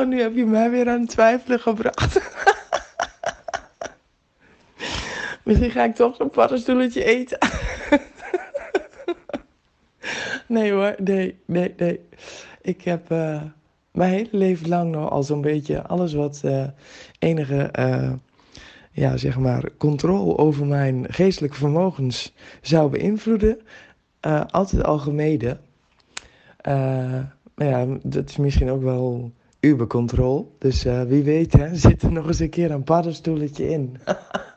oh, nu heb je mij weer aan het twijfelen gebracht. Misschien ga ik toch een paddenstoeletje eten. nee hoor, nee, nee, nee. Ik heb uh, mijn hele leven lang nog al zo'n beetje alles wat uh, enige, uh, ja, zeg maar, controle over mijn geestelijke vermogens zou beïnvloeden, altijd al gemeden. maar ja, dat is misschien ook wel ubercontrole. Dus wie weet, hè, zit er nog eens een keer een paddenstoeletje in.